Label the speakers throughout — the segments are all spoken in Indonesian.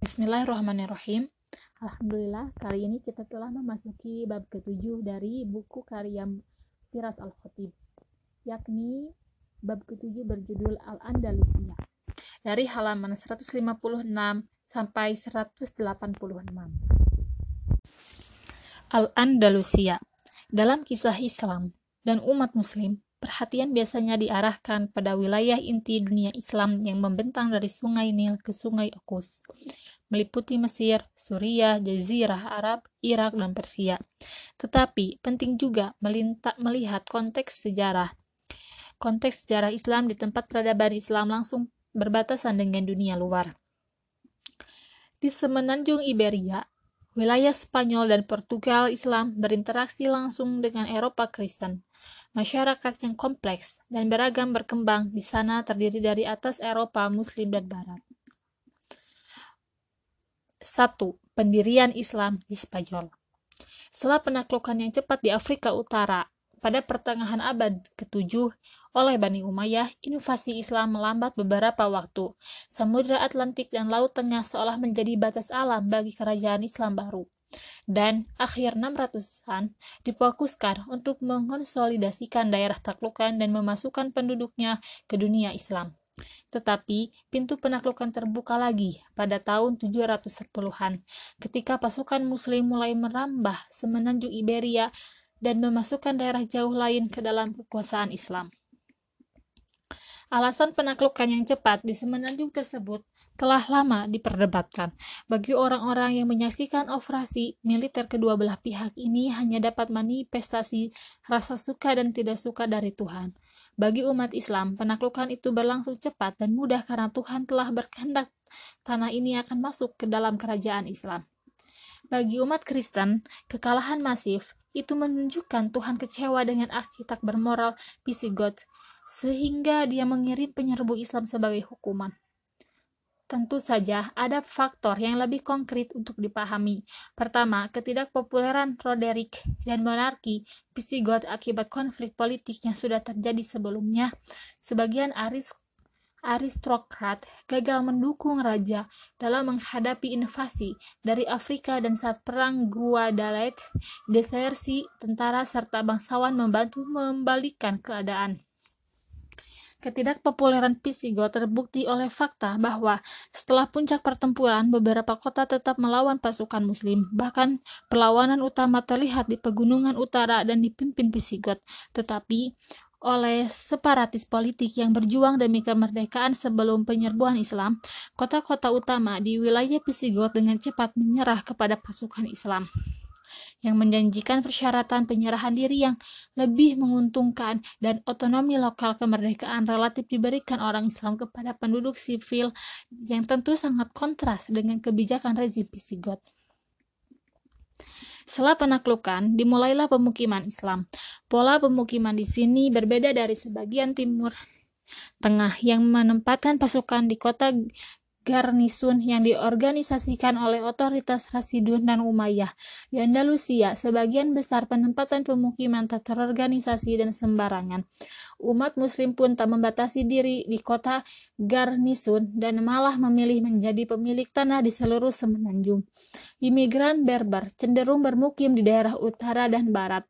Speaker 1: Bismillahirrahmanirrahim. Alhamdulillah, kali ini kita telah memasuki bab ketujuh dari buku karya Firas Al-Khatib, yakni bab ketujuh berjudul Al-Andalusia, dari halaman 156 sampai 186. Al-Andalusia Dalam kisah Islam dan umat muslim, perhatian biasanya diarahkan pada wilayah inti dunia Islam yang membentang dari sungai Nil ke sungai Okus meliputi Mesir, Suriah, Jazirah Arab, Irak, dan Persia. Tetapi penting juga melintak melihat konteks sejarah. Konteks sejarah Islam di tempat peradaban Islam langsung berbatasan dengan dunia luar. Di semenanjung Iberia, wilayah Spanyol dan Portugal Islam berinteraksi langsung dengan Eropa Kristen. Masyarakat yang kompleks dan beragam berkembang di sana terdiri dari atas Eropa, Muslim, dan Barat. 1. Pendirian Islam di Spanyol Setelah penaklukan yang cepat di Afrika Utara pada pertengahan abad ke-7 oleh Bani Umayyah, invasi Islam melambat beberapa waktu. Samudra Atlantik dan Laut Tengah seolah menjadi batas alam bagi kerajaan Islam baru. Dan akhir 600-an difokuskan untuk mengonsolidasikan daerah taklukan dan memasukkan penduduknya ke dunia Islam. Tetapi pintu penaklukan terbuka lagi pada tahun 710-an ketika pasukan muslim mulai merambah semenanjung Iberia dan memasukkan daerah jauh lain ke dalam kekuasaan Islam. Alasan penaklukan yang cepat di semenanjung tersebut telah lama diperdebatkan. Bagi orang-orang yang menyaksikan operasi militer kedua belah pihak ini hanya dapat manifestasi rasa suka dan tidak suka dari Tuhan. Bagi umat Islam, penaklukan itu berlangsung cepat dan mudah karena Tuhan telah berkehendak tanah ini akan masuk ke dalam kerajaan Islam. Bagi umat Kristen, kekalahan masif itu menunjukkan Tuhan kecewa dengan aksi tak bermoral Visigoth, sehingga dia mengirim penyerbu Islam sebagai hukuman. Tentu saja ada faktor yang lebih konkret untuk dipahami. Pertama, ketidakpopuleran Roderick dan monarki Visigoth akibat konflik politik yang sudah terjadi sebelumnya. Sebagian aris aristokrat gagal mendukung raja dalam menghadapi invasi dari Afrika dan saat perang Guadalete, desersi tentara serta bangsawan membantu membalikan keadaan. Ketidakpopuleran Pisigo terbukti oleh fakta bahwa setelah puncak pertempuran, beberapa kota tetap melawan pasukan Muslim. Bahkan perlawanan utama terlihat di pegunungan utara dan dipimpin Pisigot. Tetapi oleh separatis politik yang berjuang demi kemerdekaan sebelum penyerbuan Islam, kota-kota utama di wilayah Pisigot dengan cepat menyerah kepada pasukan Islam yang menjanjikan persyaratan penyerahan diri yang lebih menguntungkan dan otonomi lokal kemerdekaan relatif diberikan orang Islam kepada penduduk sipil yang tentu sangat kontras dengan kebijakan rezim Visigoth. Setelah penaklukan, dimulailah pemukiman Islam. Pola pemukiman di sini berbeda dari sebagian timur tengah yang menempatkan pasukan di kota garnisun yang diorganisasikan oleh otoritas Rasidun dan Umayyah. Di Andalusia, sebagian besar penempatan pemukiman tak terorganisasi dan sembarangan. Umat muslim pun tak membatasi diri di kota garnisun dan malah memilih menjadi pemilik tanah di seluruh semenanjung. Imigran Berber cenderung bermukim di daerah utara dan barat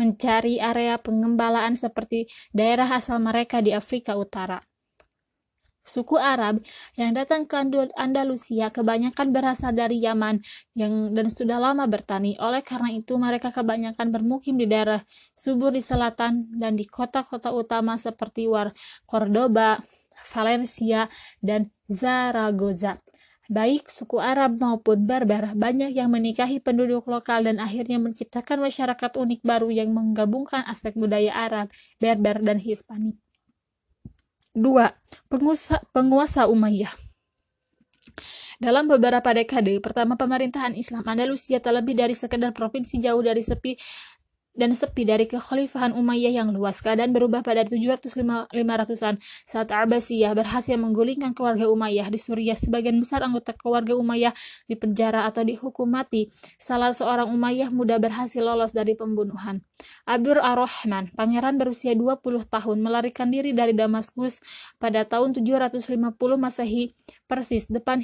Speaker 1: mencari area pengembalaan seperti daerah asal mereka di Afrika Utara. Suku Arab yang datang ke Andalusia kebanyakan berasal dari Yaman yang dan sudah lama bertani. Oleh karena itu, mereka kebanyakan bermukim di daerah subur di selatan dan di kota-kota utama seperti War, Cordoba, Valencia, dan Zaragoza. Baik suku Arab maupun Barbar banyak yang menikahi penduduk lokal dan akhirnya menciptakan masyarakat unik baru yang menggabungkan aspek budaya Arab, Berber, dan Hispanik. 2. Penguasa, penguasa Umayyah dalam beberapa dekade pertama pemerintahan Islam Andalusia terlebih dari sekedar provinsi jauh dari sepi dan sepi dari kekhalifahan Umayyah yang luas. Keadaan berubah pada 700-500-an saat Abbasiyah berhasil menggulingkan keluarga Umayyah di Suriah. Sebagian besar anggota keluarga Umayyah dipenjara atau dihukum mati. Salah seorang Umayyah muda berhasil lolos dari pembunuhan. Abdur Ar-Rahman, pangeran berusia 20 tahun, melarikan diri dari Damaskus pada tahun 750 Masehi persis depan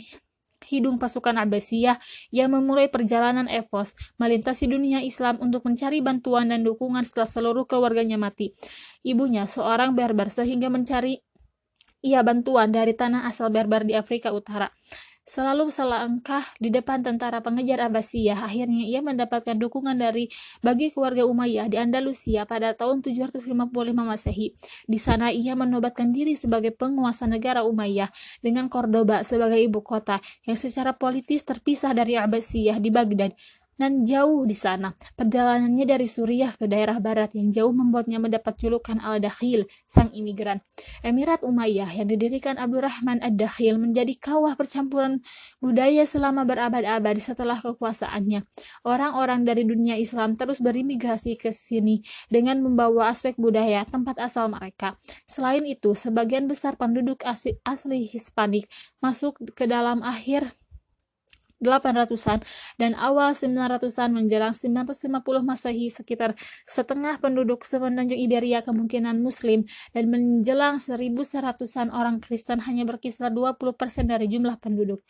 Speaker 1: hidung pasukan Abbasiyah yang memulai perjalanan Evos melintasi dunia Islam untuk mencari bantuan dan dukungan setelah seluruh keluarganya mati. Ibunya seorang berber sehingga mencari ia bantuan dari tanah asal berber di Afrika Utara. Selalu selangkah di depan tentara pengejar Abbasiyah, akhirnya ia mendapatkan dukungan dari bagi keluarga Umayyah di Andalusia pada tahun 755 Masehi. Di sana ia menobatkan diri sebagai penguasa negara Umayyah dengan Cordoba sebagai ibu kota yang secara politis terpisah dari Abbasiyah di Baghdad dan jauh di sana. Perjalanannya dari Suriah ke daerah barat yang jauh membuatnya mendapat julukan Al-Dakhil, sang imigran. Emirat Umayyah yang didirikan Abdurrahman Ad-Dakhil menjadi kawah percampuran budaya selama berabad-abad setelah kekuasaannya. Orang-orang dari dunia Islam terus berimigrasi ke sini dengan membawa aspek budaya tempat asal mereka. Selain itu, sebagian besar penduduk asli Hispanik masuk ke dalam akhir 800-an dan awal 900-an menjelang 950 Masehi sekitar setengah penduduk semenanjung Iberia kemungkinan muslim dan menjelang 1100-an orang Kristen hanya berkisar 20% dari jumlah penduduk.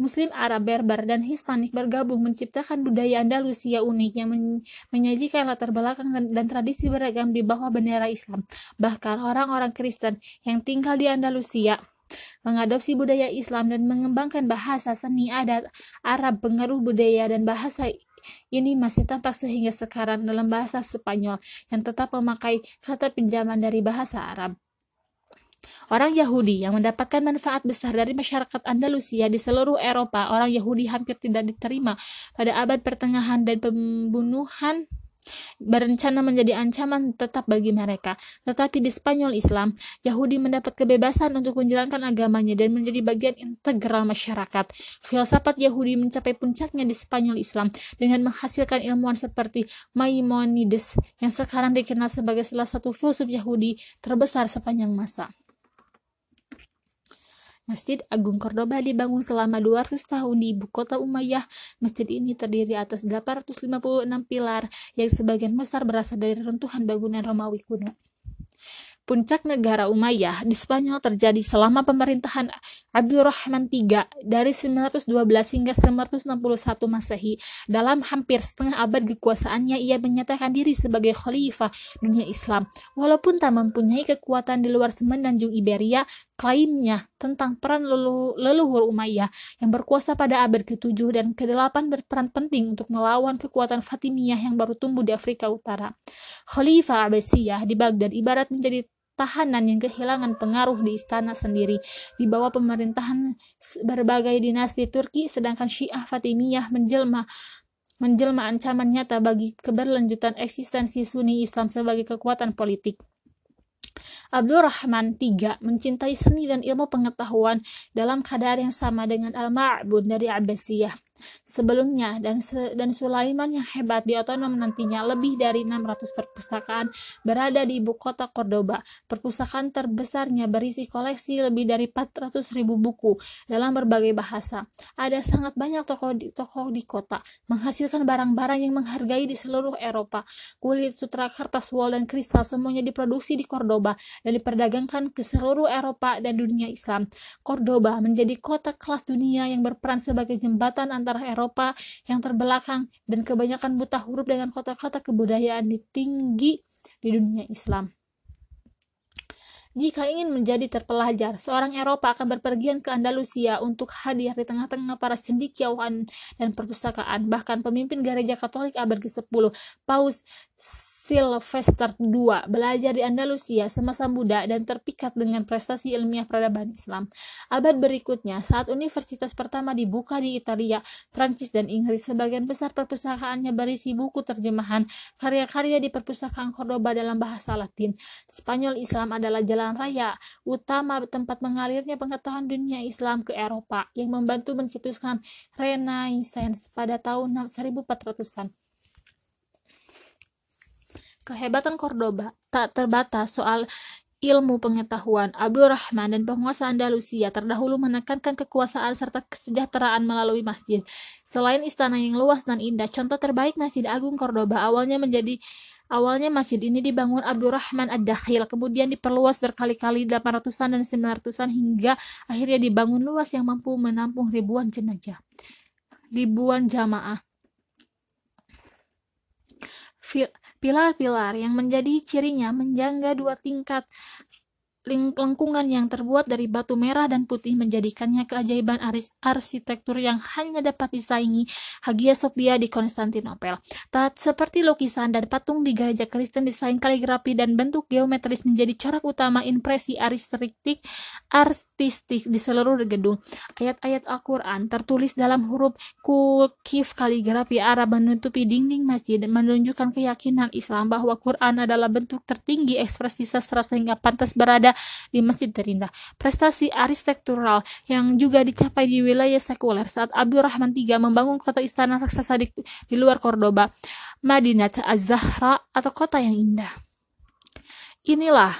Speaker 1: Muslim Arab Berber dan Hispanik bergabung menciptakan budaya Andalusia unik yang men menyajikan latar belakang dan, dan tradisi beragam di bawah bendera Islam. Bahkan orang-orang Kristen yang tinggal di Andalusia mengadopsi budaya Islam dan mengembangkan bahasa seni adat Arab pengaruh budaya dan bahasa ini masih tampak sehingga sekarang dalam bahasa Spanyol yang tetap memakai kata pinjaman dari bahasa Arab. Orang Yahudi yang mendapatkan manfaat besar dari masyarakat Andalusia di seluruh Eropa, orang Yahudi hampir tidak diterima pada abad pertengahan dan pembunuhan berencana menjadi ancaman tetap bagi mereka. Tetapi di Spanyol Islam, Yahudi mendapat kebebasan untuk menjalankan agamanya dan menjadi bagian integral masyarakat. Filsafat Yahudi mencapai puncaknya di Spanyol Islam dengan menghasilkan ilmuwan seperti Maimonides yang sekarang dikenal sebagai salah satu filsuf Yahudi terbesar sepanjang masa. Masjid Agung Cordoba dibangun selama 200 tahun di ibu kota Umayyah. Masjid ini terdiri atas 856 pilar yang sebagian besar berasal dari runtuhan bangunan Romawi kuno. Puncak negara Umayyah di Spanyol terjadi selama pemerintahan Abdurrahman III dari 912 hingga 961 Masehi. Dalam hampir setengah abad kekuasaannya, ia menyatakan diri sebagai khalifah dunia Islam. Walaupun tak mempunyai kekuatan di luar semenanjung Iberia, klaimnya tentang peran lelu leluhur Umayyah yang berkuasa pada abad ke-7 dan ke-8 berperan penting untuk melawan kekuatan Fatimiyah yang baru tumbuh di Afrika Utara. Khalifah Abbasiyah di Baghdad ibarat menjadi tahanan yang kehilangan pengaruh di istana sendiri di bawah pemerintahan berbagai dinasti Turki sedangkan Syiah Fatimiyah menjelma menjelma ancaman nyata bagi keberlanjutan eksistensi Sunni Islam sebagai kekuatan politik. Abdurrahman III mencintai seni dan ilmu pengetahuan dalam keadaan yang sama dengan Al-Ma'bud dari Abbasiyah sebelumnya dan se dan Sulaiman yang hebat di otonom nantinya lebih dari 600 perpustakaan berada di ibu kota Cordoba. Perpustakaan terbesarnya berisi koleksi lebih dari 400 ribu buku dalam berbagai bahasa. Ada sangat banyak toko di, toko di kota menghasilkan barang-barang yang menghargai di seluruh Eropa. Kulit, sutra, kertas, wol, dan kristal semuanya diproduksi di Cordoba dan diperdagangkan ke seluruh Eropa dan dunia Islam. Cordoba menjadi kota kelas dunia yang berperan sebagai jembatan antara antara Eropa yang terbelakang dan kebanyakan buta huruf dengan kota-kota kebudayaan di tinggi di dunia Islam. Jika ingin menjadi terpelajar, seorang Eropa akan berpergian ke Andalusia untuk hadir di tengah-tengah para cendekiawan dan perpustakaan. Bahkan pemimpin gereja Katolik abad ke-10, Paus Sylvester II belajar di Andalusia semasa muda dan terpikat dengan prestasi ilmiah peradaban Islam. Abad berikutnya, saat universitas pertama dibuka di Italia, Prancis, dan Inggris, sebagian besar perpustakaannya berisi buku terjemahan karya-karya di perpustakaan Cordoba dalam bahasa Latin. Spanyol Islam adalah jalan raya utama tempat mengalirnya pengetahuan dunia Islam ke Eropa yang membantu mencetuskan Renaissance pada tahun 1400-an. Kehebatan Cordoba tak terbatas soal ilmu pengetahuan. Abdurrahman dan penguasa Andalusia terdahulu menekankan kekuasaan serta kesejahteraan melalui masjid. Selain istana yang luas dan indah, contoh terbaik Masjid Agung Cordoba awalnya menjadi Awalnya masjid ini dibangun Abdurrahman Ad-Dakhil, kemudian diperluas berkali-kali 800-an dan 900-an hingga akhirnya dibangun luas yang mampu menampung ribuan jenazah. Ribuan jamaah. Pilar-pilar yang menjadi cirinya menjangga dua tingkat lengkungan yang terbuat dari batu merah dan putih menjadikannya keajaiban arsitektur yang hanya dapat disaingi Hagia Sophia di Konstantinopel. Tak seperti lukisan dan patung di gereja Kristen desain kaligrafi dan bentuk geometris menjadi corak utama impresi artistik artistik di seluruh gedung. Ayat-ayat Al-Quran tertulis dalam huruf kukif kaligrafi Arab menutupi dinding masjid dan menunjukkan keyakinan Islam bahwa Quran adalah bentuk tertinggi ekspresi sastra sehingga pantas berada di masjid terindah. Prestasi arsitektural yang juga dicapai di wilayah sekuler saat Abdurrahman III membangun kota istana raksasa di, di luar Cordoba, Madinat Az-Zahra atau kota yang indah. Inilah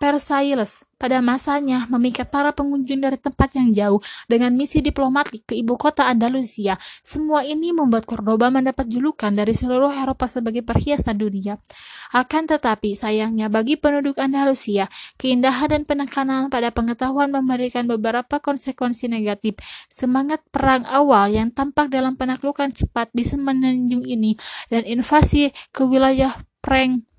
Speaker 1: Versailles pada masanya memikat para pengunjung dari tempat yang jauh dengan misi diplomatik ke ibu kota Andalusia. Semua ini membuat Cordoba mendapat julukan dari seluruh Eropa sebagai perhiasan dunia. Akan tetapi sayangnya bagi penduduk Andalusia, keindahan dan penekanan pada pengetahuan memberikan beberapa konsekuensi negatif. Semangat perang awal yang tampak dalam penaklukan cepat di semenanjung ini dan invasi ke wilayah Frank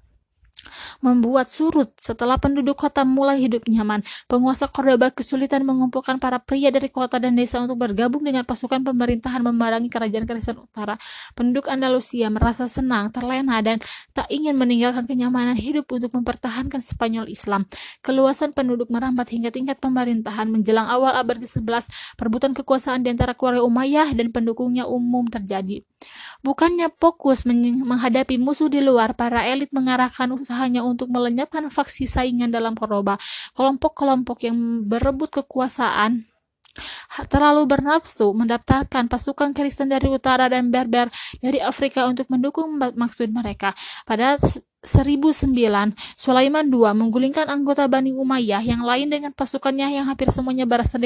Speaker 1: membuat surut setelah penduduk kota mulai hidup nyaman. Penguasa Cordoba kesulitan mengumpulkan para pria dari kota dan desa untuk bergabung dengan pasukan pemerintahan memerangi kerajaan Kristen Utara. Penduduk Andalusia merasa senang, terlena, dan tak ingin meninggalkan kenyamanan hidup untuk mempertahankan Spanyol Islam. Keluasan penduduk merambat hingga tingkat pemerintahan menjelang awal abad ke-11, perebutan kekuasaan di antara keluarga Umayyah dan pendukungnya umum terjadi. Bukannya fokus menghadapi musuh di luar, para elit mengarahkan usahanya untuk melenyapkan faksi saingan dalam Koroba. Kelompok-kelompok yang berebut kekuasaan terlalu bernafsu mendaftarkan pasukan Kristen dari utara dan Berber dari Afrika untuk mendukung maksud mereka. Pada 1009, Sulaiman II menggulingkan anggota Bani Umayyah yang lain dengan pasukannya yang hampir semuanya berasal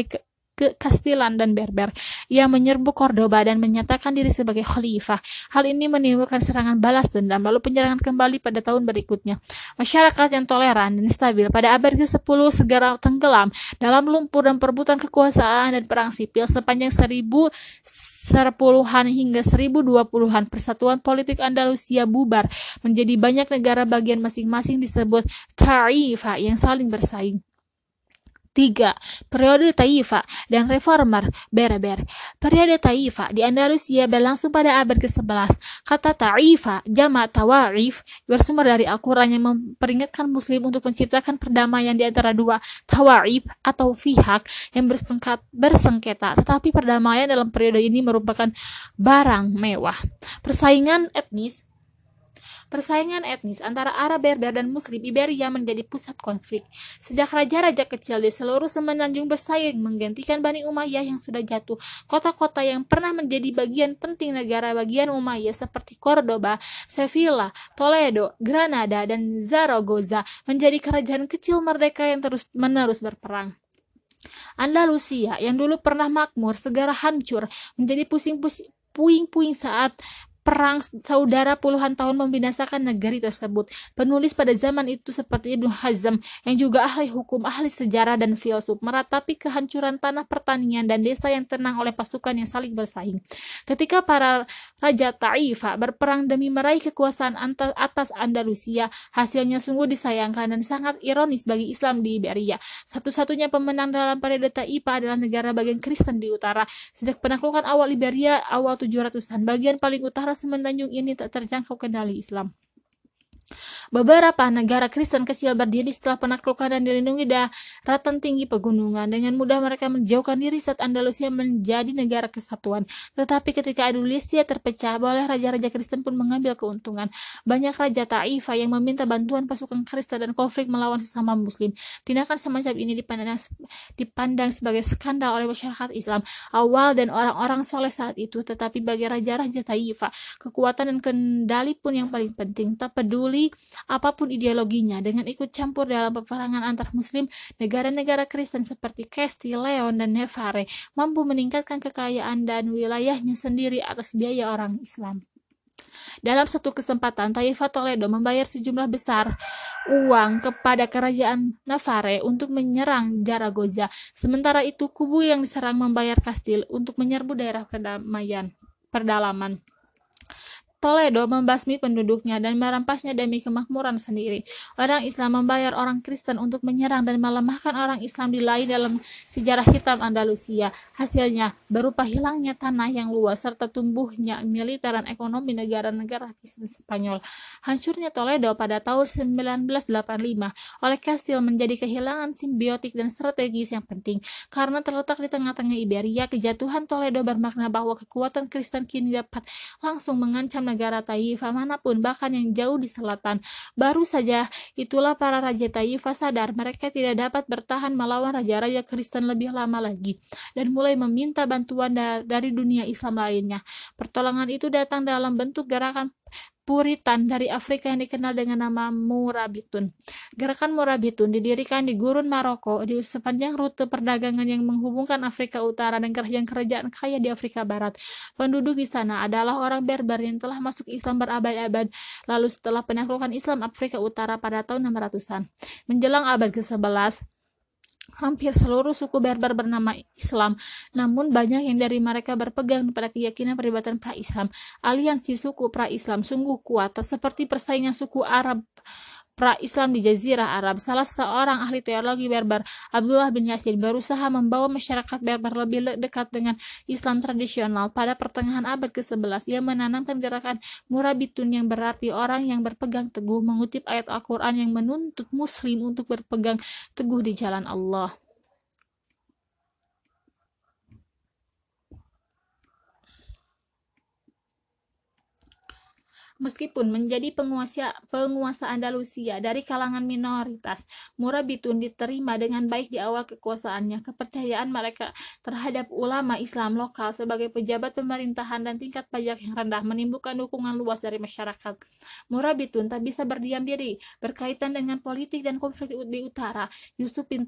Speaker 1: ke Kastilan dan Berber. Ia menyerbu Cordoba dan menyatakan diri sebagai khalifah. Hal ini menimbulkan serangan balas dendam, lalu penyerangan kembali pada tahun berikutnya. Masyarakat yang toleran dan stabil pada abad ke-10 segera tenggelam dalam lumpur dan perebutan kekuasaan dan perang sipil sepanjang seribu serpuluhan hingga seribu dua puluhan persatuan politik Andalusia bubar menjadi banyak negara bagian masing-masing disebut ta'ifah yang saling bersaing. 3. Periode Taifa dan Reformer Berber. Periode Taifa di Andalusia berlangsung pada abad ke-11. Kata Taifa, jama tawarif, bersumber dari Al-Quran yang memperingatkan Muslim untuk menciptakan perdamaian di antara dua tawarif atau pihak yang bersengkat, bersengketa. Tetapi perdamaian dalam periode ini merupakan barang mewah. Persaingan etnis Persaingan etnis antara Arab Berber dan Muslim Iberia menjadi pusat konflik. Sejak raja-raja kecil di seluruh semenanjung bersaing menggantikan Bani Umayyah yang sudah jatuh, kota-kota yang pernah menjadi bagian penting negara bagian Umayyah seperti Cordoba, Sevilla, Toledo, Granada, dan Zaragoza menjadi kerajaan kecil merdeka yang terus-menerus berperang. Andalusia yang dulu pernah makmur segera hancur menjadi pusing-pusing puing-puing saat perang saudara puluhan tahun membinasakan negeri tersebut. Penulis pada zaman itu seperti Ibnu Hazm yang juga ahli hukum, ahli sejarah dan filsuf meratapi kehancuran tanah pertanian dan desa yang tenang oleh pasukan yang saling bersaing. Ketika para raja Ta'ifa berperang demi meraih kekuasaan atas Andalusia, hasilnya sungguh disayangkan dan sangat ironis bagi Islam di Iberia. Satu-satunya pemenang dalam periode Ta'ifa adalah negara bagian Kristen di utara. Sejak penaklukan awal Iberia awal 700-an, bagian paling utara semenanjung ini tak terjangkau kendali Islam. Beberapa negara Kristen kecil berdiri setelah penaklukan dan dilindungi daratan tinggi pegunungan. Dengan mudah mereka menjauhkan diri saat Andalusia menjadi negara kesatuan. Tetapi ketika Andalusia terpecah, boleh raja-raja Kristen pun mengambil keuntungan. Banyak raja Taifah yang meminta bantuan pasukan Kristen dan konflik melawan sesama Muslim. Tindakan semacam ini dipandang, dipandang sebagai skandal oleh masyarakat Islam awal dan orang-orang soleh saat itu. Tetapi bagi raja-raja Taifah, kekuatan dan kendali pun yang paling penting. Tak peduli apa pun ideologinya dengan ikut campur dalam peperangan antar muslim, negara-negara Kristen seperti Castile, Leon, dan Navarre mampu meningkatkan kekayaan dan wilayahnya sendiri atas biaya orang Islam. Dalam satu kesempatan, Taifa Toledo membayar sejumlah besar uang kepada kerajaan Navarre untuk menyerang Zaragoza. Sementara itu, kubu yang diserang membayar kastil untuk menyerbu daerah perdamaian, perdalaman. Toledo membasmi penduduknya dan merampasnya demi kemakmuran sendiri. Orang Islam membayar orang Kristen untuk menyerang dan melemahkan orang Islam di lain dalam sejarah hitam Andalusia. Hasilnya berupa hilangnya tanah yang luas serta tumbuhnya militer dan ekonomi negara-negara Kristen Spanyol. Hancurnya Toledo pada tahun 1985 oleh Castile menjadi kehilangan simbiotik dan strategis yang penting. Karena terletak di tengah-tengah Iberia, kejatuhan Toledo bermakna bahwa kekuatan Kristen kini dapat langsung mengancam negara Taifa mana pun, bahkan yang jauh di selatan. Baru saja itulah para raja Taifa sadar mereka tidak dapat bertahan melawan raja-raja Kristen lebih lama lagi, dan mulai meminta bantuan dari dunia Islam lainnya. Pertolongan itu datang dalam bentuk gerakan Puritan dari Afrika yang dikenal dengan nama Murabitun. Gerakan Murabitun didirikan di gurun Maroko di sepanjang rute perdagangan yang menghubungkan Afrika Utara dan kerajaan-kerajaan kaya di Afrika Barat. Penduduk di sana adalah orang Berber yang telah masuk Islam berabad-abad lalu setelah penaklukan Islam Afrika Utara pada tahun 600-an. Menjelang abad ke-11, hampir seluruh suku Berber bernama Islam, namun banyak yang dari mereka berpegang pada keyakinan peribatan pra-Islam. Aliansi suku pra-Islam sungguh kuat, seperti persaingan suku Arab pra-Islam di Jazirah Arab. Salah seorang ahli teologi Berber, Abdullah bin Yasin, berusaha membawa masyarakat Berber lebih dekat dengan Islam tradisional. Pada pertengahan abad ke-11, ia menanamkan gerakan murabitun yang berarti orang yang berpegang teguh, mengutip ayat Al-Quran yang menuntut muslim untuk berpegang teguh di jalan Allah. Meskipun menjadi penguasa penguasa Andalusia dari kalangan minoritas, Murabitun diterima dengan baik di awal kekuasaannya. Kepercayaan mereka terhadap ulama Islam lokal sebagai pejabat pemerintahan dan tingkat pajak yang rendah menimbulkan dukungan luas dari masyarakat. Murabitun tak bisa berdiam diri berkaitan dengan politik dan konflik di utara. Yusuf bin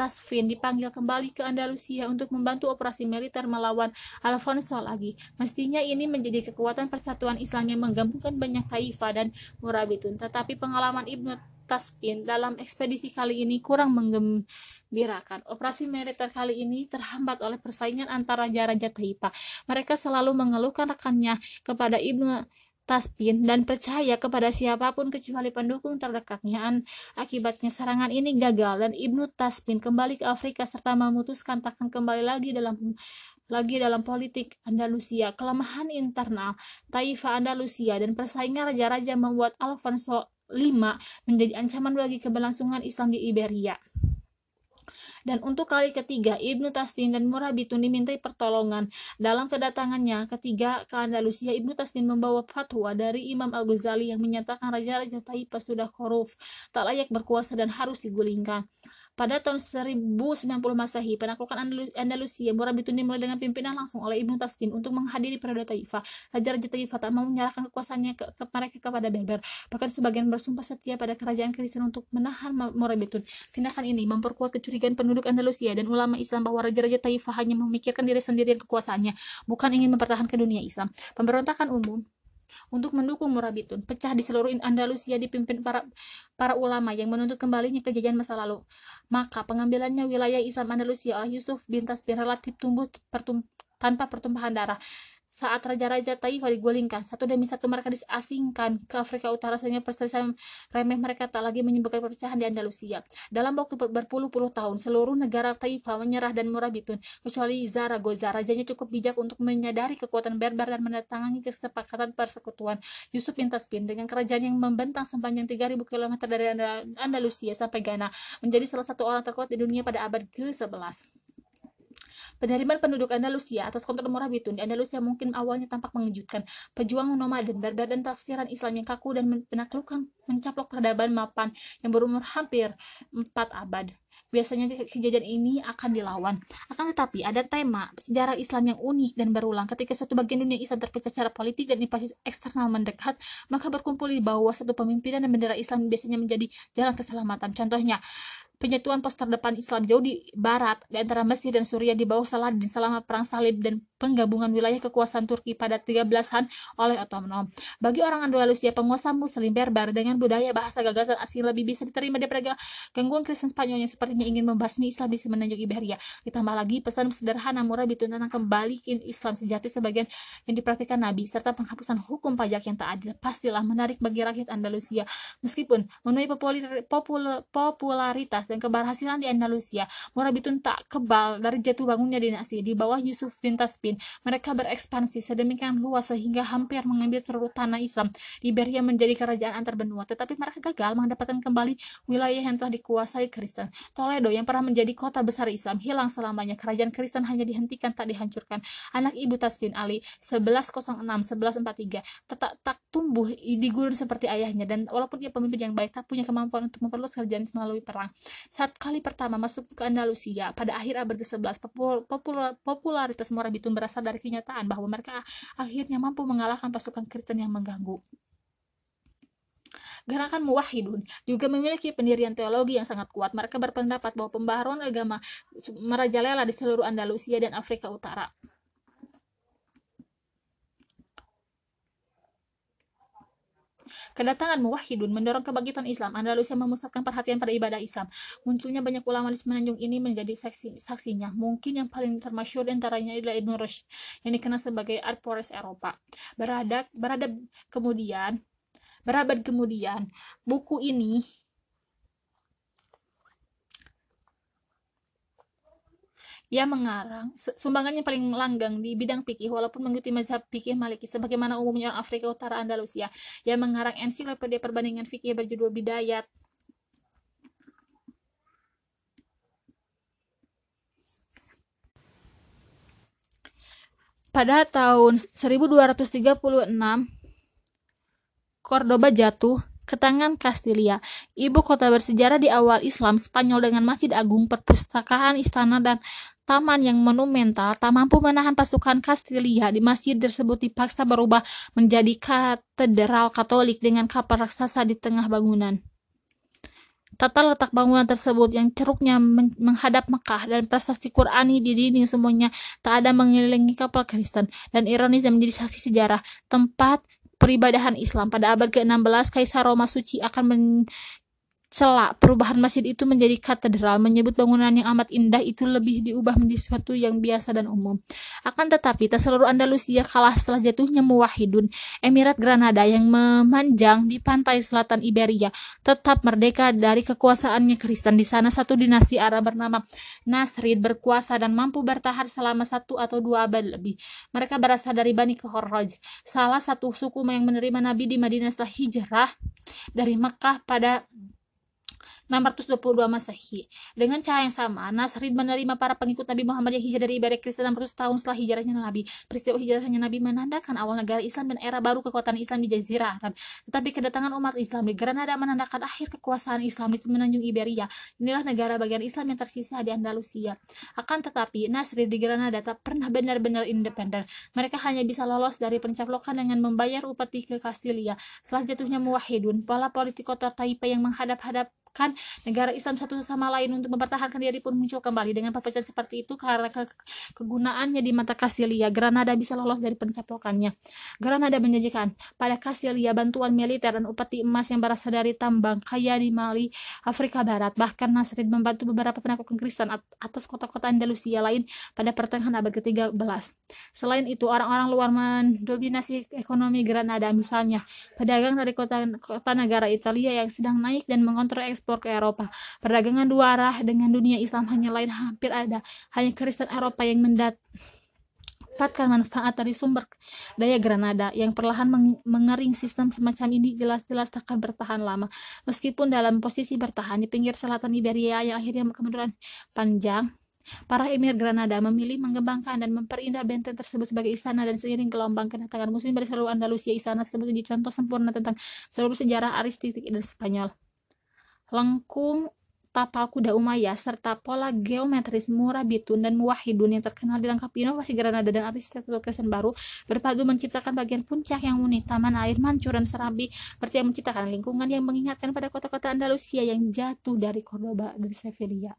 Speaker 1: Tasfin dipanggil kembali ke Andalusia untuk membantu operasi militer melawan Alfonso lagi. Mestinya ini menjadi kekuatan persatuan Islam yang menggabungkan banyak taifah dan murabitun, tetapi pengalaman Ibnu Taskin dalam ekspedisi kali ini kurang menggembirakan. Operasi militer kali ini terhambat oleh persaingan antara raja-raja Taifah. Mereka selalu mengeluhkan rekannya kepada Ibnu Taspin dan percaya kepada siapa pun kecuali pendukung terdekatnya. Akibatnya serangan ini gagal dan Ibnu Taspin kembali ke Afrika serta memutuskan takkan kembali lagi dalam lagi dalam politik Andalusia, kelemahan internal Taifa Andalusia dan persaingan raja-raja membuat Alfonso V menjadi ancaman bagi keberlangsungan Islam di Iberia. Dan untuk kali ketiga, Ibnu Taslim dan Murabitun dimintai pertolongan. Dalam kedatangannya ketiga ke Andalusia, Ibnu Taslim membawa fatwa dari Imam Al-Ghazali yang menyatakan raja-raja Taifa sudah korup, tak layak berkuasa dan harus digulingkan. Pada tahun 1090 Masehi, penaklukan Andalusia Morabitun dimulai dengan pimpinan langsung oleh Ibnu Taskin untuk menghadiri periode Taifah. Raja-raja Taifah tak mau menyerahkan kekuasaannya ke, ke mereka kepada Berber. Bahkan sebagian bersumpah setia pada kerajaan Kristen untuk menahan Morabitun. Tindakan ini memperkuat kecurigaan penduduk Andalusia dan ulama Islam bahwa raja-raja Taifah hanya memikirkan diri sendiri dan kekuasaannya, bukan ingin mempertahankan dunia Islam. Pemberontakan umum untuk mendukung Murabitun. Pecah di seluruh Andalusia dipimpin para para ulama yang menuntut kembalinya kejadian masa lalu. Maka pengambilannya wilayah Islam Andalusia oleh Yusuf bin Tasbih relatif tumbuh pertum tanpa pertumpahan darah. Saat raja-raja Taifah digulingkan, satu demi satu mereka disasingkan ke Afrika Utara sehingga perselisihan remeh mereka tak lagi menyebabkan perpecahan di Andalusia. Dalam waktu berpuluh-puluh tahun, seluruh negara Taifah menyerah dan murabitun, kecuali Zaragoza. Rajanya cukup bijak untuk menyadari kekuatan Berber dan menandatangani kesepakatan persekutuan Yusuf bin Tasbin dengan kerajaan yang membentang sepanjang 3000 km dari Andalusia sampai Ghana, menjadi salah satu orang terkuat di dunia pada abad ke-11. Penerimaan penduduk Andalusia atas kontrol Morabitun di Andalusia mungkin awalnya tampak mengejutkan. Pejuang nomaden, berber dan tafsiran Islam yang kaku dan penaklukan mencaplok peradaban mapan yang berumur hampir empat abad. Biasanya kejadian ini akan dilawan. Akan tetapi ada tema sejarah Islam yang unik dan berulang. Ketika suatu bagian dunia Islam terpecah secara politik dan invasi eksternal mendekat, maka berkumpul di bawah satu pemimpinan dan bendera Islam biasanya menjadi jalan keselamatan. Contohnya, penyatuan pos terdepan Islam jauh di barat di antara Mesir dan Suriah di bawah Saladin selama perang salib dan penggabungan wilayah kekuasaan Turki pada 13-an oleh Ottoman. Bagi orang Andalusia, penguasa muslim berbar dengan budaya bahasa gagasan asing lebih bisa diterima daripada gangguan Kristen Spanyol yang sepertinya ingin membasmi Islam di semenanjung Iberia. Ditambah lagi pesan sederhana murah tentang kembali ke Islam sejati sebagian yang dipraktikkan Nabi serta penghapusan hukum pajak yang tak adil pastilah menarik bagi rakyat Andalusia. Meskipun menuai popularitas dan keberhasilan di Andalusia, Morabitun tak kebal dari jatuh bangunnya dinasti. Di bawah Yusuf bin Taspin, mereka berekspansi sedemikian luas sehingga hampir mengambil seluruh tanah Islam. Iberia menjadi kerajaan antar benua, tetapi mereka gagal mendapatkan kembali wilayah yang telah dikuasai Kristen. Toledo yang pernah menjadi kota besar Islam hilang selamanya. Kerajaan Kristen hanya dihentikan tak dihancurkan. Anak ibu Taspin Ali 1106 1143 tetap tak tumbuh di gurun seperti ayahnya dan walaupun ia pemimpin yang baik tak punya kemampuan untuk memperluas kerajaan melalui perang. Saat kali pertama masuk ke Andalusia pada akhir abad ke-11, popularitas Morabitun berasal dari kenyataan bahwa mereka akhirnya mampu mengalahkan pasukan Kristen yang mengganggu. Gerakan Muwahidun juga memiliki pendirian teologi yang sangat kuat. Mereka berpendapat bahwa pembaharuan agama merajalela di seluruh Andalusia dan Afrika Utara. Kedatangan muwahhidun mendorong kebangkitan Islam. Andalusia memusatkan perhatian pada ibadah Islam. Munculnya banyak ulama di semenanjung ini menjadi saksi, saksinya. Mungkin yang paling termasyur antaranya adalah Ibn Rushd yang dikenal sebagai Arpores Eropa. Berada, berada kemudian, berabad kemudian, buku ini Ia mengarang sumbangannya paling langgang di bidang fikih walaupun mengikuti mazhab fikih Maliki sebagaimana umumnya orang Afrika Utara Andalusia. Ia mengarang ensiklopedia perbandingan fikih berjudul Bidayat Pada tahun 1236 Cordoba jatuh ke tangan Kastilia, ibu kota bersejarah di awal Islam Spanyol dengan masjid agung, perpustakaan, istana, dan taman yang monumental tak mampu menahan pasukan Kastilia di masjid tersebut dipaksa berubah menjadi katedral Katolik dengan kapal raksasa di tengah bangunan. Tata letak bangunan tersebut yang ceruknya menghadap Mekah dan prestasi Qurani di dinding semuanya tak ada mengelilingi kapal Kristen dan ironis yang menjadi saksi sejarah tempat peribadahan Islam pada abad ke-16 Kaisar Roma Suci akan celak perubahan masjid itu menjadi katedral menyebut bangunan yang amat indah itu lebih diubah menjadi sesuatu yang biasa dan umum. Akan tetapi tak seluruh Andalusia kalah setelah jatuhnya Muwahidun Emirat Granada yang memanjang di pantai selatan Iberia tetap merdeka dari kekuasaannya Kristen. Di sana satu dinasti Arab bernama Nasrid berkuasa dan mampu bertahan selama satu atau dua abad lebih. Mereka berasal dari Bani Khorraj salah satu suku yang menerima Nabi di Madinah setelah hijrah dari Mekah pada 622 Masehi. Dengan cara yang sama, Nasrid menerima para pengikut Nabi Muhammad yang hijrah dari ibadah Kristen 600 tahun setelah hijrahnya Nabi. Peristiwa hijrahnya Nabi menandakan awal negara Islam dan era baru kekuatan Islam di Jazirah Arab. Tetapi kedatangan umat Islam di Granada menandakan akhir kekuasaan Islam di semenanjung Iberia. Inilah negara bagian Islam yang tersisa di Andalusia. Akan tetapi, Nasrid di Granada tak pernah benar-benar independen. Mereka hanya bisa lolos dari pencaplokan dengan membayar upeti ke Kastilia. Setelah jatuhnya Muwahidun, pola politik kota Taipei yang menghadap-hadap kan negara Islam satu sama lain untuk mempertahankan diri pun muncul kembali. Dengan perpecahan seperti itu karena ke kegunaannya di mata Kasilia Granada bisa lolos dari pencaplokannya Granada menjanjikan pada Kasilia bantuan militer dan upeti emas yang berasal dari tambang kaya di Mali Afrika Barat. Bahkan Nasrid membantu beberapa penaklukan Kristen atas kota-kota Andalusia lain pada pertengahan abad ke-13 selain itu orang-orang luar mendominasi ekonomi Granada misalnya pedagang dari kota, kota negara Italia yang sedang naik dan mengontrol ekspor ke Eropa. Perdagangan dua arah dengan dunia Islam hanya lain hampir ada. Hanya Kristen Eropa yang mendapatkan manfaat dari sumber daya Granada yang perlahan mengering sistem semacam ini jelas-jelas takkan bertahan lama. Meskipun dalam posisi bertahan di pinggir selatan Iberia yang akhirnya kemudian panjang Para emir Granada memilih mengembangkan dan memperindah benteng tersebut sebagai istana dan seiring gelombang kedatangan muslim dari seluruh Andalusia, istana tersebut menjadi contoh sempurna tentang seluruh sejarah aristik dan Spanyol. Lengkung tapal kuda Umayyah serta pola geometris Murabitun dan Muwahhidun yang terkenal dilengkapi inovasi Granada dan arsitektur Kristen baru berpadu menciptakan bagian puncak yang unik taman air mancur dan serabi yang menciptakan lingkungan yang mengingatkan pada kota-kota Andalusia yang jatuh dari Cordoba dan Sevilla.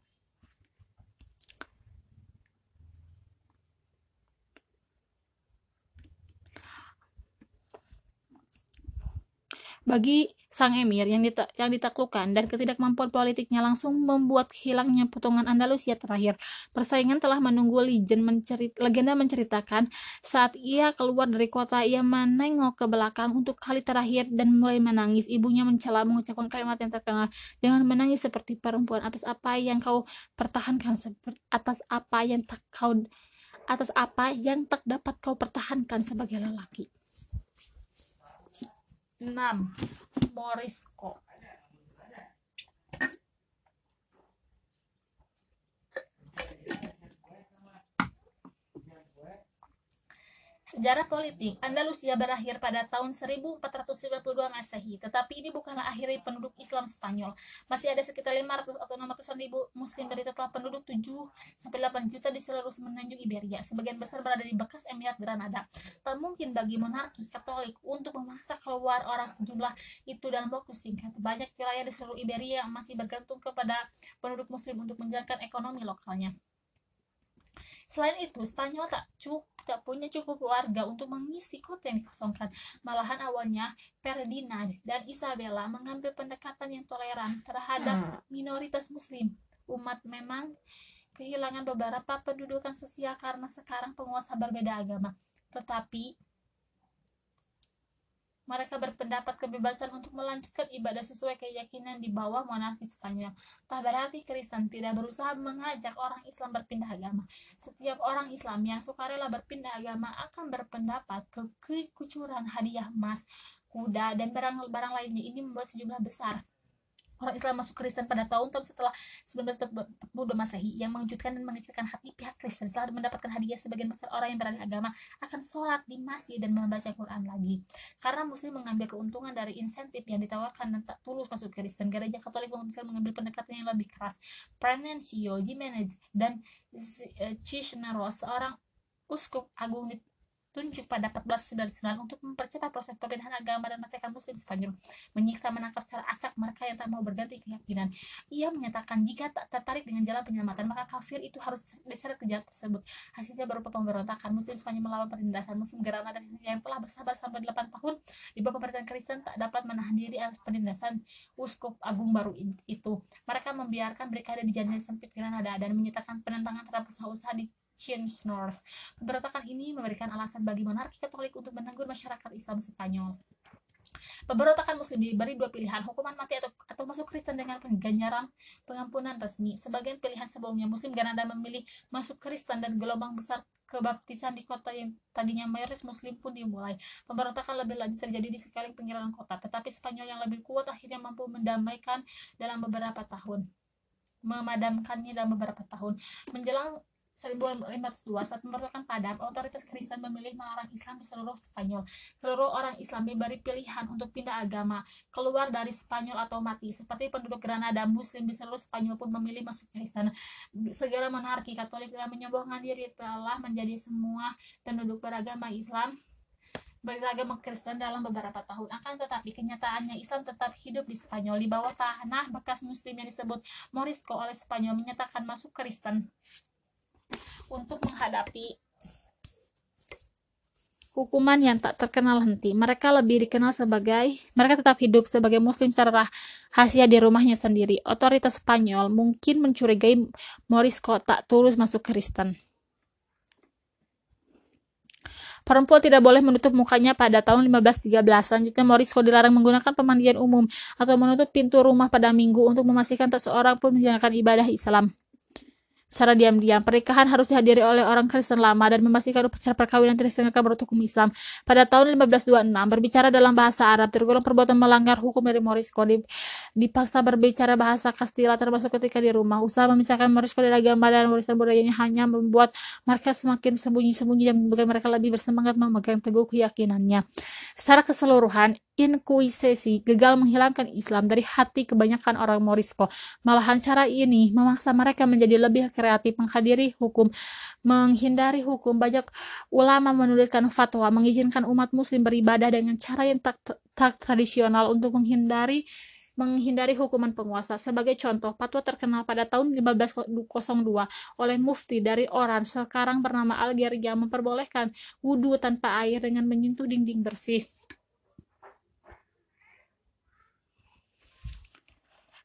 Speaker 1: Bagi sang emir yang, dita yang ditaklukkan dan ketidakmampuan politiknya langsung membuat hilangnya potongan Andalusia terakhir. Persaingan telah menunggu legend mencerit legenda menceritakan saat ia keluar dari kota ia menengok ke belakang untuk kali terakhir dan mulai menangis. Ibunya mencela mengucapkan kalimat yang terkenal, "Jangan menangis seperti perempuan atas apa yang kau pertahankan atas apa yang tak kau atas apa yang tak dapat kau pertahankan sebagai lelaki." 6. Morisco Sejarah politik Andalusia berakhir pada tahun 1492 Masehi, tetapi ini bukanlah akhir penduduk Islam Spanyol. Masih ada sekitar 500 atau 600 ribu muslim dari total penduduk 7 sampai 8 juta di seluruh semenanjung Iberia. Sebagian besar berada di bekas Emirat Granada. Tak mungkin bagi monarki Katolik untuk memaksa keluar orang sejumlah itu dalam waktu singkat. Banyak wilayah di seluruh Iberia yang masih bergantung kepada penduduk muslim untuk menjalankan ekonomi lokalnya. Selain itu, Spanyol tak cukup tak punya cukup warga untuk mengisi kota yang dikosongkan. Malahan awalnya Ferdinand dan Isabella mengambil pendekatan yang toleran terhadap hmm. minoritas muslim. Umat memang kehilangan beberapa pendudukan sosial karena sekarang penguasa berbeda agama. Tetapi mereka berpendapat kebebasan untuk melanjutkan ibadah sesuai keyakinan di bawah monarki Spanyol. Tak berarti Kristen tidak berusaha mengajak orang Islam berpindah agama. Setiap orang Islam yang sukarela berpindah agama akan berpendapat ke kekucuran hadiah emas, kuda, dan barang-barang lainnya ini membuat sejumlah besar orang Islam masuk Kristen pada tahun-tahun setelah 1942 Masehi yang mengejutkan dan mengecilkan hati pihak Kristen setelah mendapatkan hadiah sebagian besar orang yang berada agama akan sholat di masjid dan membaca Quran lagi. Karena muslim mengambil keuntungan dari insentif yang ditawarkan dan tak tulus masuk Kristen. Gereja Katolik memutuskan mengambil pendekatan yang lebih keras. Prenencio Jimenez dan Cisneros seorang uskup agung tunjuk pada 1499 untuk mempercepat proses pemindahan agama dan masyarakat muslim Spanyol menyiksa menangkap secara acak mereka yang tak mau berganti keyakinan. Ia menyatakan jika tak tertarik dengan jalan penyelamatan maka kafir itu harus diseret ke jalan tersebut. Hasilnya berupa pemberontakan muslim Spanyol melawan penindasan muslim Granada yang telah bersabar sampai 8 tahun di bawah pemerintahan Kristen tak dapat menahan diri atas penindasan uskup agung baru itu. Mereka membiarkan mereka ada di jalan sempit Granada dan menyatakan penentangan terhadap usaha-usaha di Change North. Pemberontakan ini memberikan alasan bagi monarki Katolik untuk menegur masyarakat Islam Spanyol. Pemberontakan muslim diberi dua pilihan, hukuman mati atau, atau masuk Kristen dengan pengganjaran pengampunan resmi. Sebagian pilihan sebelumnya muslim Granada memilih masuk Kristen dan gelombang besar kebaptisan di kota yang tadinya mayoritas muslim pun dimulai. Pemberontakan lebih lanjut terjadi di sekeliling pinggiran kota, tetapi Spanyol yang lebih kuat akhirnya mampu mendamaikan dalam beberapa tahun memadamkannya dalam beberapa tahun. Menjelang 1502 saat pemberontakan padam, otoritas Kristen memilih melarang Islam di seluruh Spanyol. Seluruh orang Islam diberi pilihan untuk pindah agama, keluar dari Spanyol atau mati. Seperti penduduk Granada, Muslim di seluruh Spanyol pun memilih masuk Kristen. Segala monarki Katolik yang menyombongkan diri telah menjadi semua penduduk beragama Islam beragama Kristen dalam beberapa tahun. Akan tetapi kenyataannya Islam tetap hidup di Spanyol di bawah tanah bekas Muslim yang disebut Morisco oleh Spanyol menyatakan masuk Kristen untuk menghadapi hukuman yang tak terkenal henti. Mereka lebih dikenal sebagai, mereka tetap hidup sebagai muslim secara rahasia di rumahnya sendiri. Otoritas Spanyol mungkin mencurigai Morisco tak tulus masuk Kristen. Perempuan tidak boleh menutup mukanya pada tahun 1513. Selanjutnya, Morisco dilarang menggunakan pemandian umum atau menutup pintu rumah pada minggu untuk memastikan tak seorang pun menjalankan ibadah Islam. Secara diam-diam. Pernikahan harus dihadiri oleh orang Kristen lama dan memastikan upacara perkawinan tidak diselenggarakan menurut hukum Islam. Pada tahun 1526, berbicara dalam bahasa Arab tergolong perbuatan melanggar hukum dari Morisco. Dipaksa berbicara bahasa Kastila termasuk ketika di rumah. Usaha memisahkan Morisco dari agama dan warisan budayanya hanya membuat mereka semakin sembunyi-sembunyi dan membuat mereka lebih bersemangat memegang teguh keyakinannya. Secara keseluruhan, Inkuisisi gagal menghilangkan Islam dari hati kebanyakan orang Morisco. Malahan cara ini memaksa mereka menjadi lebih kreatif menghadiri hukum, menghindari hukum. Banyak ulama menuliskan fatwa mengizinkan umat muslim beribadah dengan cara yang tak, tak tradisional untuk menghindari menghindari hukuman penguasa. Sebagai contoh, fatwa terkenal pada tahun 1502 oleh mufti dari Oran sekarang bernama Algeria memperbolehkan wudhu tanpa air dengan menyentuh dinding bersih.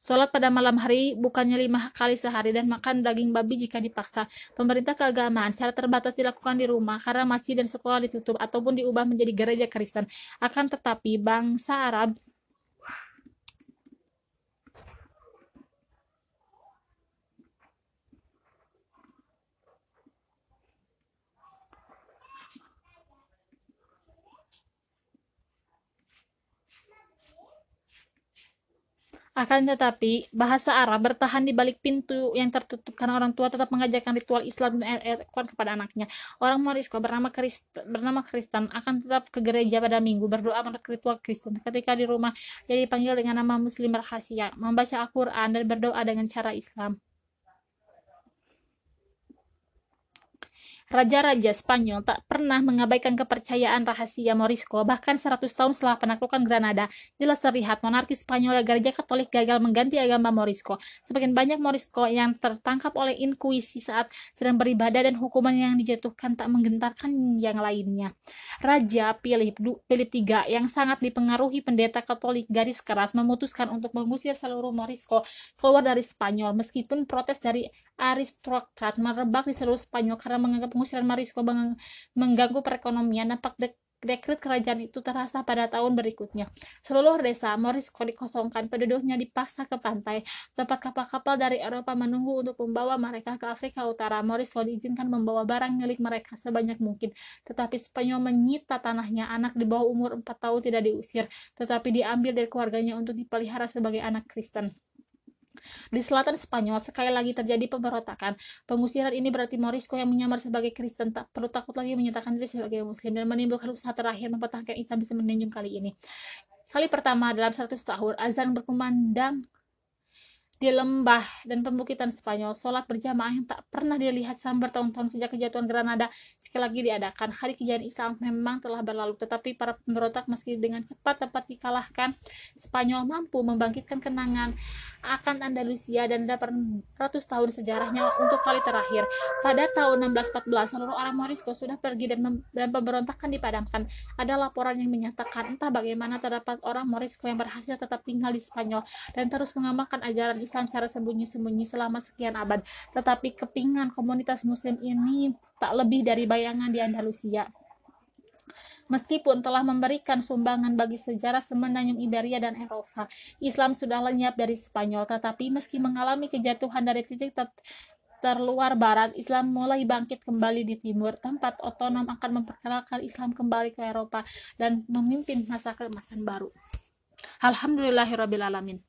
Speaker 1: Sholat pada malam hari bukannya lima kali sehari dan makan daging babi jika dipaksa. Pemerintah keagamaan secara terbatas dilakukan di rumah karena masjid dan sekolah ditutup ataupun diubah menjadi gereja Kristen. Akan tetapi bangsa Arab Akan tetapi, bahasa Arab bertahan di balik pintu yang tertutup karena orang tua tetap mengajarkan ritual Islam dan Al-Quran kepada anaknya. Orang Morisco bernama Kristen, bernama Kristen akan tetap ke gereja pada minggu berdoa menurut ritual Kristen. Ketika di rumah, dia dipanggil dengan nama Muslim rahasia, membaca Al-Quran dan berdoa dengan cara Islam. Raja-raja Spanyol tak pernah mengabaikan kepercayaan rahasia Morisco, bahkan 100 tahun setelah penaklukan Granada, jelas terlihat monarki Spanyol dan gereja Katolik gagal mengganti agama Morisco. Semakin banyak Morisco yang tertangkap oleh inkuisi saat sedang beribadah dan hukuman yang dijatuhkan tak menggentarkan yang lainnya. Raja Philip, Philip III yang sangat dipengaruhi pendeta Katolik garis keras memutuskan untuk mengusir seluruh Morisco keluar dari Spanyol meskipun protes dari aristokrat merebak di seluruh Spanyol karena menganggap pengusiran Marisco mengganggu perekonomian dampak dekret kerajaan itu terasa pada tahun berikutnya. Seluruh desa Morisco dikosongkan, penduduknya dipaksa ke pantai. Tempat kapal-kapal dari Eropa menunggu untuk membawa mereka ke Afrika Utara. Morisco diizinkan membawa barang milik mereka sebanyak mungkin. Tetapi Spanyol menyita tanahnya. Anak di bawah umur 4 tahun tidak diusir, tetapi diambil dari keluarganya untuk dipelihara sebagai anak Kristen. Di selatan Spanyol, sekali lagi terjadi pemberontakan. Pengusiran ini berarti Morisco yang menyamar sebagai Kristen tak perlu takut lagi menyatakan diri sebagai Muslim dan menimbulkan usaha terakhir mempertahankan Islam bisa menunjuk kali ini. Kali pertama dalam 100 tahun, azan berkumandang di lembah dan pembukitan Spanyol, sholat berjamaah yang tak pernah dilihat selama bertahun-tahun sejak kejatuhan Granada sekali lagi diadakan. Hari kejadian Islam memang telah berlalu, tetapi para pemberontak meski dengan cepat dapat dikalahkan, Spanyol mampu membangkitkan kenangan akan Andalusia dan 800 tahun sejarahnya untuk kali terakhir. Pada tahun 1614, seluruh orang Morisco sudah pergi dan, dan pemberontakan dipadamkan. Ada laporan yang menyatakan entah bagaimana terdapat orang Morisco yang berhasil tetap tinggal di Spanyol dan terus mengamalkan ajaran Islam secara sembunyi-sembunyi selama sekian abad. Tetapi kepingan komunitas muslim ini tak lebih dari bayangan di Andalusia. Meskipun telah memberikan sumbangan bagi sejarah semenanjung Iberia dan Eropa, Islam sudah lenyap dari Spanyol, tetapi meski mengalami kejatuhan dari titik ter terluar barat, Islam mulai bangkit kembali di timur. Tempat otonom akan memperkenalkan Islam kembali ke Eropa dan memimpin masa keemasan baru. Alhamdulillahirrabbilalamin.